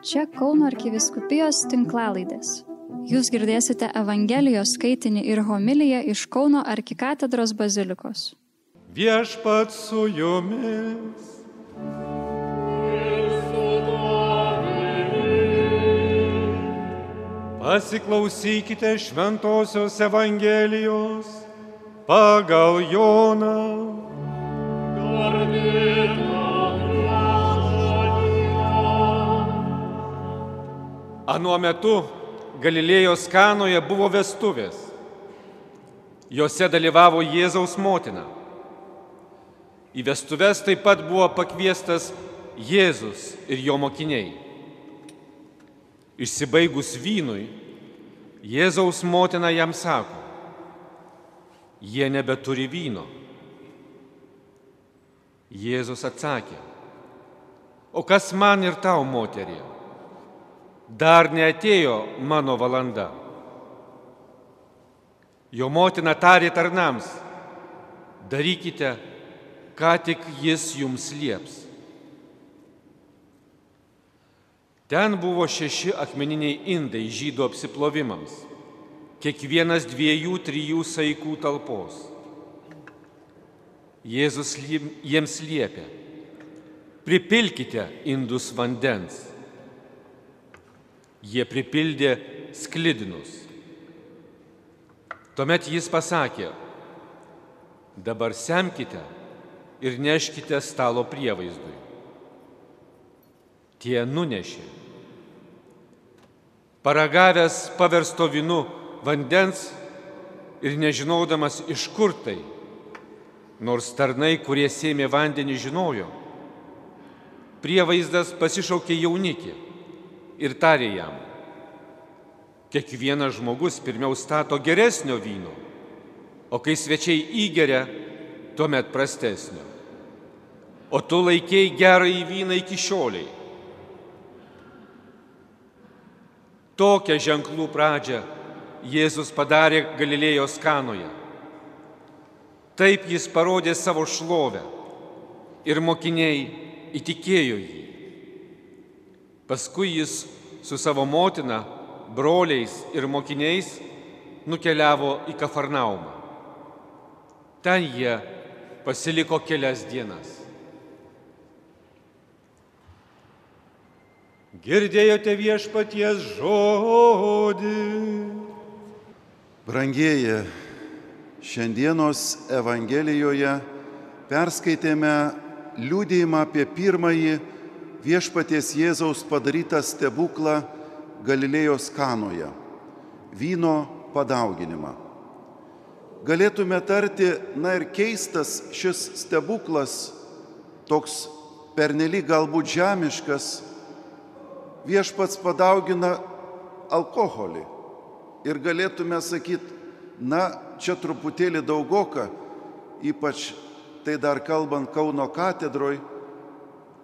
Čia Kauno arkiviskupijos tinklalaidės. Jūs girdėsite Evangelijos skaitinį ir homiliją iš Kauno arkikatedros bazilikos. Viešpat su jumis. Pasiklausykite Šventojios Evangelijos pagal Joną. Anuo metu Galilėjos kanoje buvo vestuvės. Jose dalyvavo Jėzaus motina. Į vestuves taip pat buvo pakviestas Jėzus ir jo mokiniai. Išsibaigus vynui, Jėzaus motina jam sako, jie nebeturi vyno. Jėzus atsakė, o kas man ir tau, moterie? Dar neatėjo mano valanda. Jo motina tarė tarnams, darykite, ką tik jis jums lieps. Ten buvo šeši akmeniniai indai žydų apsiplovimams, kiekvienas dviejų, trijų saikų talpos. Jėzus jiems liepė, pripilkite indus vandens. Jie pripildė sklidinus. Tuomet jis pasakė, dabar semkite ir neškite stalo prievaizdui. Tie nunešė. Paragavęs paversto vinu vandens ir nežinodamas iš kur tai, nors tarnai, kurie sėmė vandenį, žinojo, prievaizdas pasišaukė jaunikį ir tarė jam, kiekvienas žmogus pirmiau stato geresnio vyno, o kai svečiai įgeria, tuomet prastesnio. O tu laikėjai gerą į vyną iki šioliai. Tokią ženklų pradžią Jėzus padarė Galilėjos kanoje. Taip jis parodė savo šlovę ir mokiniai įtikėjo jį. Paskui jis su savo motina, broliais ir mokiniais nukeliavo į Kafarnaumą. Ten jie pasiliko kelias dienas. Girdėjote viešpaties žodį. Brangieji, šiandienos Evangelijoje perskaitėme liūdėjimą apie pirmąjį viešpaties Jėzaus padarytą stebuklą Galilėjos kanoje - vyno padauginimą. Galėtume tarti, na ir keistas šis stebuklas, toks pernelyg galbūt žemiškas, viešpats padaugina alkoholį. Ir galėtume sakyti, na, čia truputėlį daugoka, ypač tai dar kalbant Kauno katedroj,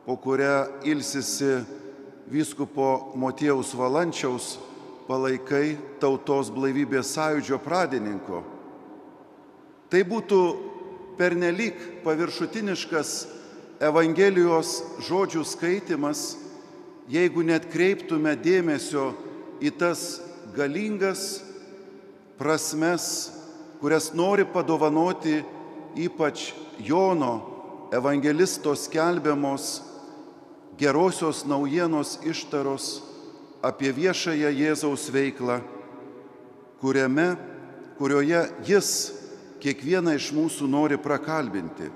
po kurią ilsisi vyskupo Motiejaus Valančiaus palaikai tautos blaivybės sąjūdžio pradininko. Tai būtų pernelyg paviršutiniškas Evangelijos žodžių skaitimas, jeigu net kreiptume dėmesio į tas galingas prasmes, kurias nori padovanoti ypač Jono evangelisto skelbiamos gerosios naujienos ištaros apie viešąją Jėzaus veiklą, kuriame, kurioje jis kiekvieną iš mūsų nori prakalbinti.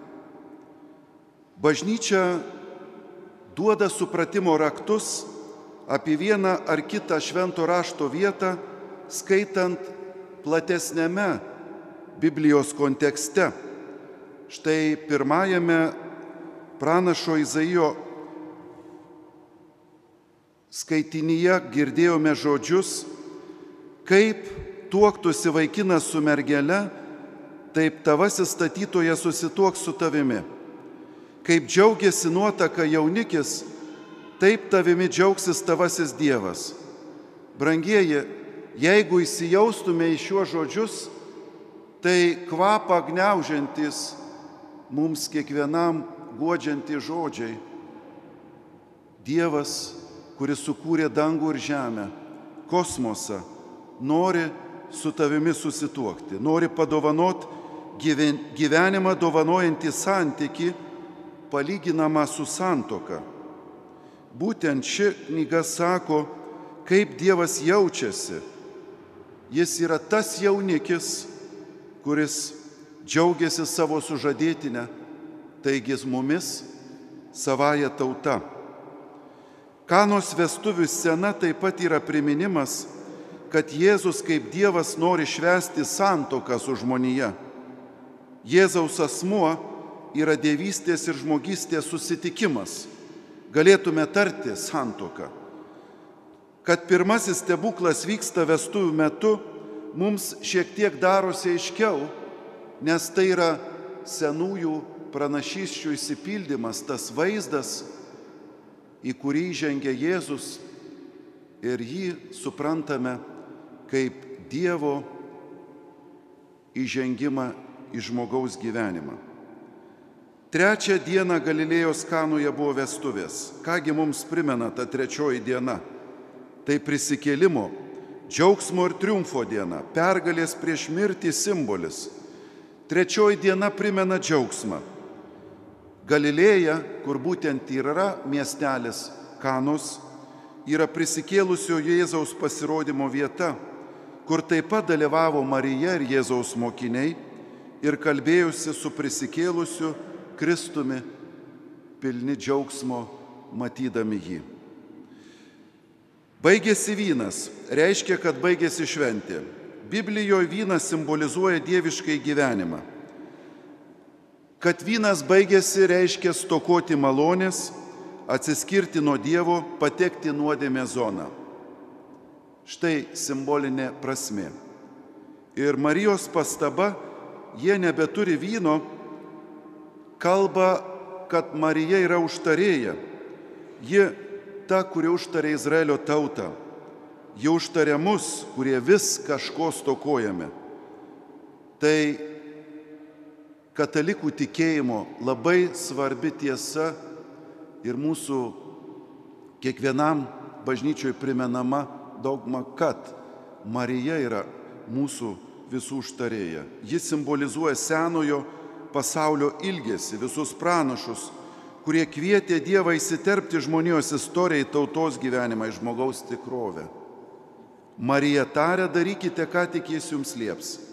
Bažnyčia duoda supratimo raktus apie vieną ar kitą švento rašto vietą, skaitant platesnėme Biblijos kontekste. Štai pirmajame pranašo Izaijo skaitinyje girdėjome žodžius, kaip tuoktusi vaikinas su mergele, taip tavasis statytojas susituoks su tavimi. Kaip džiaugiasi nuotaka jaunikis, taip tavimi džiaugsis tavasis Dievas. Brangieji, jeigu įsijaustume į šiuos žodžius, tai kvapą gniaužiantis mums kiekvienam godžiantys žodžiai. Dievas, kuris sukūrė dangų ir žemę, kosmosą, nori su tavimi susituokti, nori padovanot gyvenimą dovanojantį santyki, palyginamą su santoka. Būtent ši knyga sako, kaip Dievas jaučiasi. Jis yra tas jaunikis, kuris džiaugiasi savo sužadėtinę, taigi mumis savaja tauta. Kanos vestuvių scena taip pat yra priminimas, kad Jėzus kaip Dievas nori švesti santoką su žmonija. Jėzaus asmuo yra dievystės ir žmogystės susitikimas. Galėtume tarti santoką. Kad pirmasis stebuklas vyksta vestuvių metu, mums šiek tiek darosi aiškiau, nes tai yra senųjų pranašysčių įsipildymas, tas vaizdas, į kurį žengia Jėzus ir jį suprantame kaip Dievo įžengimą į žmogaus gyvenimą. Trečią dieną Galilėjos kanoje buvo vestuvės. Kągi mums primena ta trečioji diena? Tai prisikėlimo, džiaugsmo ir triumfo diena, pergalės prieš mirtį simbolis. Trečioji diena primena džiaugsmą. Galilėja, kur būtent yra miestelis Kanos, yra prisikėlusio Jėzaus pasirodymo vieta, kur taip pat dalyvavo Marija ir Jėzaus mokiniai ir kalbėjusi su prisikėlusiu Kristumi, pilni džiaugsmo matydami jį. Baigėsi vynas, reiškia, kad baigėsi šventė. Biblijoje vynas simbolizuoja dieviškai gyvenimą. Kad vynas baigėsi, reiškia stokoti malonės, atsiskirti nuo Dievo, patekti nuodėmė zoną. Štai simbolinė prasme. Ir Marijos pastaba, jie nebeturi vyno, kalba, kad Marija yra užtarėja. Ji ta, kuri užtarė Izraelio tautą. Ji užtarė mus, kurie vis kažko stokojame. Tai katalikų tikėjimo labai svarbi tiesa ir mūsų kiekvienam bažnyčioj primenama dogma, kad Marija yra mūsų visų užtarėja. Ji simbolizuoja senojo pasaulio ilgesį, visus pranašus, kurie kvietė Dievą įsiterpti žmonijos istorijai, tautos gyvenimą, žmogaus tikrovę. Marija tarė, darykite, ką tik jis jums lieps.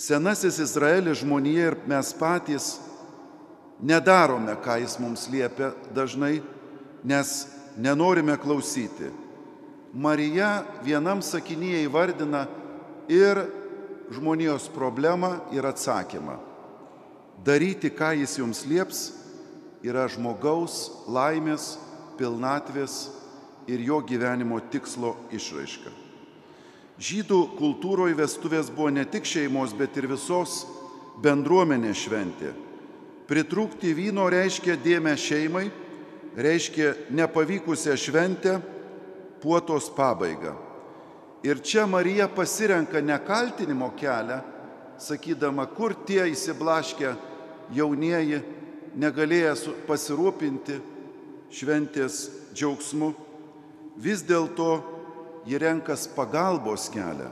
Senasis Izraelis žmonija ir mes patys nedarome, ką jis mums liepia dažnai, nes nenorime klausyti. Marija vienam sakinyje įvardina ir žmonijos problemą ir atsakymą. Daryti, ką jis jums lieps, yra žmogaus laimės, pilnatvės ir jo gyvenimo tikslo išraiška. Žydų kultūroje vestuvės buvo ne tik šeimos, bet ir visos bendruomenės šventė Pritrūkti vyno reiškia dėmę šeimai, reiškia nepavykusią šventę, puotos pabaigą. Ir čia Marija pasirenka nekaltinimo kelią, sakydama, kur tie įsiblaškę jaunieji negalėję pasirūpinti šventės džiaugsmu, vis dėlto ji renkas pagalbos kelią.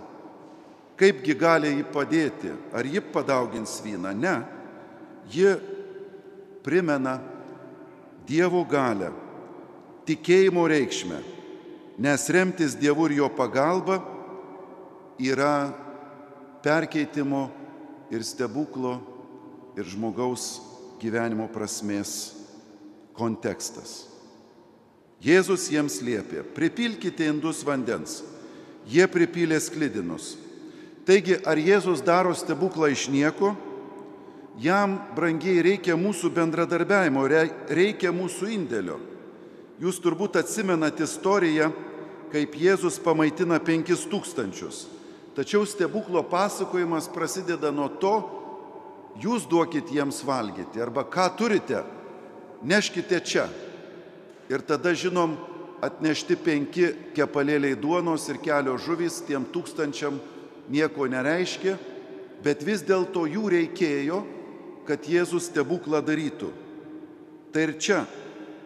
Kaipgi gali jį padėti? Ar ji padaugins vyną? Ne. Ji primena Dievo galę, tikėjimo reikšmę, nes remtis Dievu ir jo pagalba yra perkeitimo ir stebuklo ir žmogaus gyvenimo prasmės kontekstas. Jėzus jiems liepė, pripilkite indus vandens. Jie pripylė sklidinus. Taigi, ar Jėzus daro stebuklą iš nieko? Jam, brangiai, reikia mūsų bendradarbiavimo, reikia mūsų indėlio. Jūs turbūt atsimenat istoriją, kaip Jėzus pamaitina penkis tūkstančius. Tačiau stebuklo pasakojimas prasideda nuo to, jūs duokit jiems valgyti arba ką turite, neškite čia. Ir tada žinom, atnešti penki kepalėliai duonos ir kelios žuvys tiem tūkstančiam nieko nereiškia, bet vis dėlto jų reikėjo kad Jėzus stebuklą darytų. Tai ir čia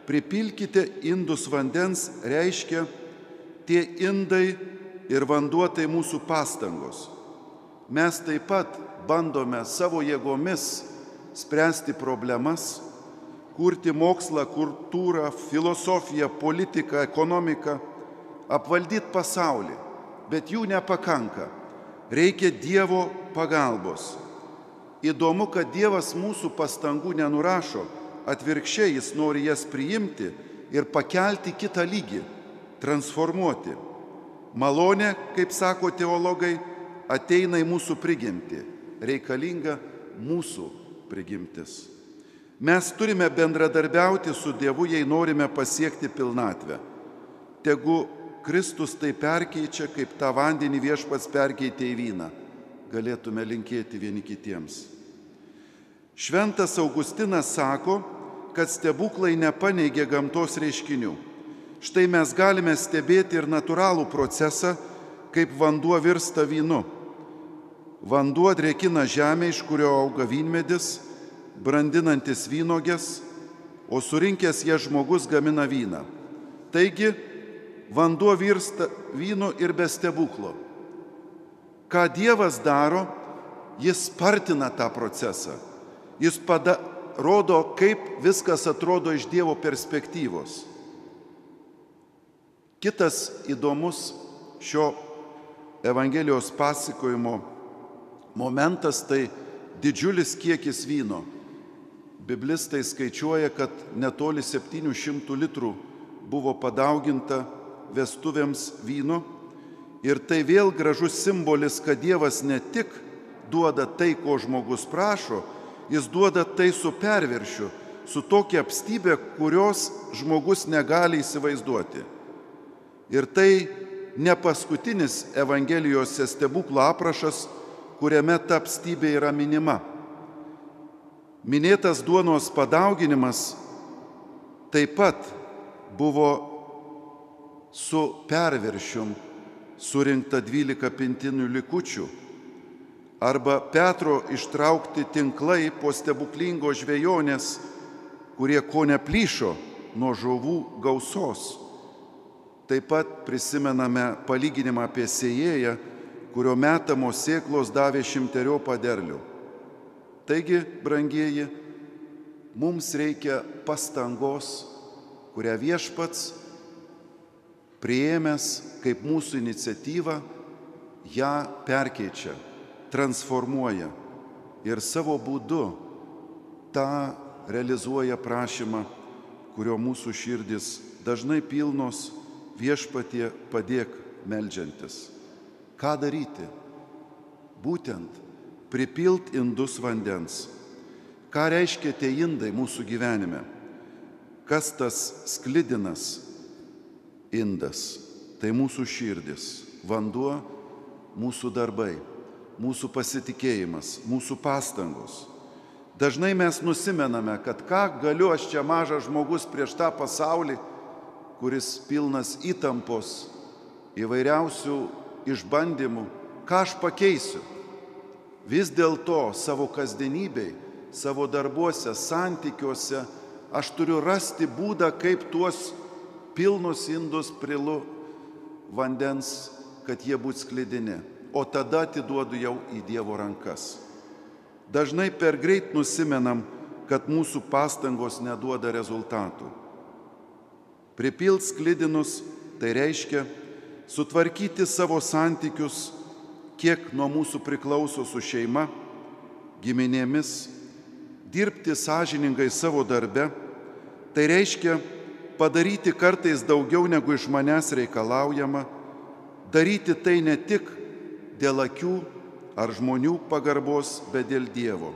pripilkite indus vandens reiškia tie indai ir vanduo tai mūsų pastangos. Mes taip pat bandome savo jėgomis spręsti problemas, kurti mokslą, kultūrą, filosofiją, politiką, ekonomiką, apvaldyti pasaulį, bet jų nepakanka. Reikia Dievo pagalbos. Įdomu, kad Dievas mūsų pastangų nenurašo, atvirkščiai jis nori jas priimti ir pakelti kitą lygį, transformuoti. Malonė, kaip sako teologai, ateina į mūsų prigimtį, reikalinga mūsų prigimtis. Mes turime bendradarbiauti su Dievu, jei norime pasiekti pilnatvę. Tegu Kristus tai perkeičia, kaip tą vandenį viešpats perkeitė į vyną. Galėtume linkėti vieni kitiems. Šventas Augustinas sako, kad stebuklai nepaneigia gamtos reiškinių. Štai mes galime stebėti ir natūralų procesą, kaip vanduo virsta vynu. Vanduo drėkina žemę, iš kurio auga vynmedis, brandinantis vynogės, o surinkęs ją žmogus gamina vyną. Taigi, vanduo virsta vynu ir be stebuklo. Ką Dievas daro, jis spartina tą procesą. Jis pada, rodo, kaip viskas atrodo iš Dievo perspektyvos. Kitas įdomus šio Evangelijos pasakojimo momentas tai didžiulis kiekis vyno. Biblistai skaičiuoja, kad netoli 700 litrų buvo padauginta vestuvėms vyno ir tai vėl gražus simbolis, kad Dievas ne tik duoda tai, ko žmogus prašo, jis duoda tai su perviršiu, su tokia apstybė, kurios žmogus negali įsivaizduoti. Ir tai ne paskutinis Evangelijos stebuklo aprašas, kuriame ta apstybė yra minima. Minėtas duonos padauginimas taip pat buvo su perviršium surinkta 12 pintinių likučių arba Petro ištraukti tinklai po stebuklingo žvejonės, kurie ko neplyšo nuo žuvų gausos. Taip pat prisimename palyginimą apie sėjėją, kurio metamos sėklos davė šimterio paderlių. Taigi, brangieji, mums reikia pastangos, kurią viešpats prieėmęs kaip mūsų iniciatyvą, ją perkeičia, transformuoja ir savo būdu tą realizuoja prašymą, kurio mūsų širdis dažnai pilnos viešpatie padėk melžiantis. Ką daryti? Būtent pripilt indus vandens. Ką reiškia tie indai mūsų gyvenime? Kas tas sklidinas indas? Tai mūsų širdis, vanduo, mūsų darbai, mūsų pasitikėjimas, mūsų pastangos. Dažnai mes nusimename, kad ką galiu aš čia mažas žmogus prieš tą pasaulį, kuris pilnas įtampos, įvairiausių išbandymų, ką aš pakeisiu. Vis dėlto savo kasdienybei, savo darbuose, santykiuose aš turiu rasti būdą, kaip tuos pilnus indus prilu vandens, kad jie būtų sklidini, o tada atiduodu jau į Dievo rankas. Dažnai per greit nusimenam, kad mūsų pastangos neduoda rezultatų. Pripilt sklidinus tai reiškia sutvarkyti savo santykius kiek nuo mūsų priklauso su šeima, giminėmis, dirbti sąžiningai savo darbe, tai reiškia padaryti kartais daugiau negu iš manęs reikalaujama, daryti tai ne tik dėl akių ar žmonių pagarbos, bet dėl Dievo.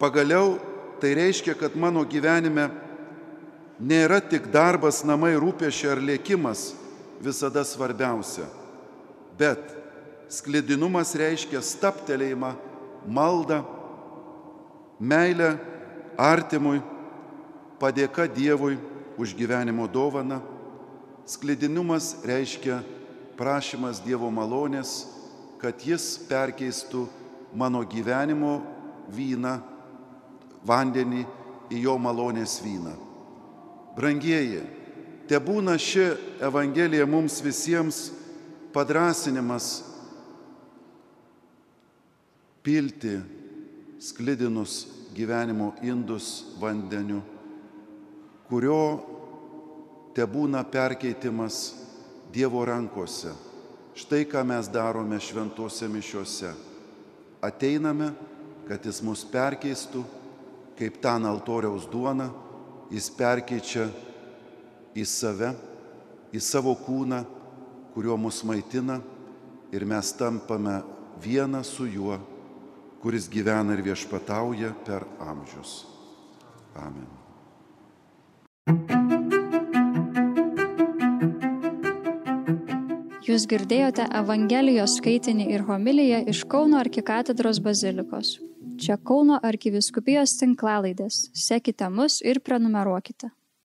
Pagaliau tai reiškia, kad mano gyvenime nėra tik darbas, namai, rūpešė ar lėkimas visada svarbiausia, bet sklidinumas reiškia staptelėjimą, maldą, meilę artimui, padėka Dievui už gyvenimo dovaną. Sklidinumas reiškia prašymas Dievo malonės, kad Jis perkeistų mano gyvenimo vyną, vandenį į jo malonės vyną. Brangieji, te būna ši Evangelija mums visiems padrasinimas pilti sklidinus gyvenimo indus vandeniu, kurio te būna perkeitimas Dievo rankose. Štai ką mes darome šventose mišiuose. Ateiname, kad Jis mus perkeistų, kaip ten altoriaus duona, Jis perkeičia į save, į savo kūną, kuriuo mus maitina ir mes tampame viena su juo, kuris gyvena ir viešpatauja per amžius. Amen. Jūs girdėjote Evangelijos skaitinį ir homiliją iš Kauno arkikatedros bazilikos. Čia Kauno arkiviskupijos tinklalaidės. Sekite mus ir prenumeruokite.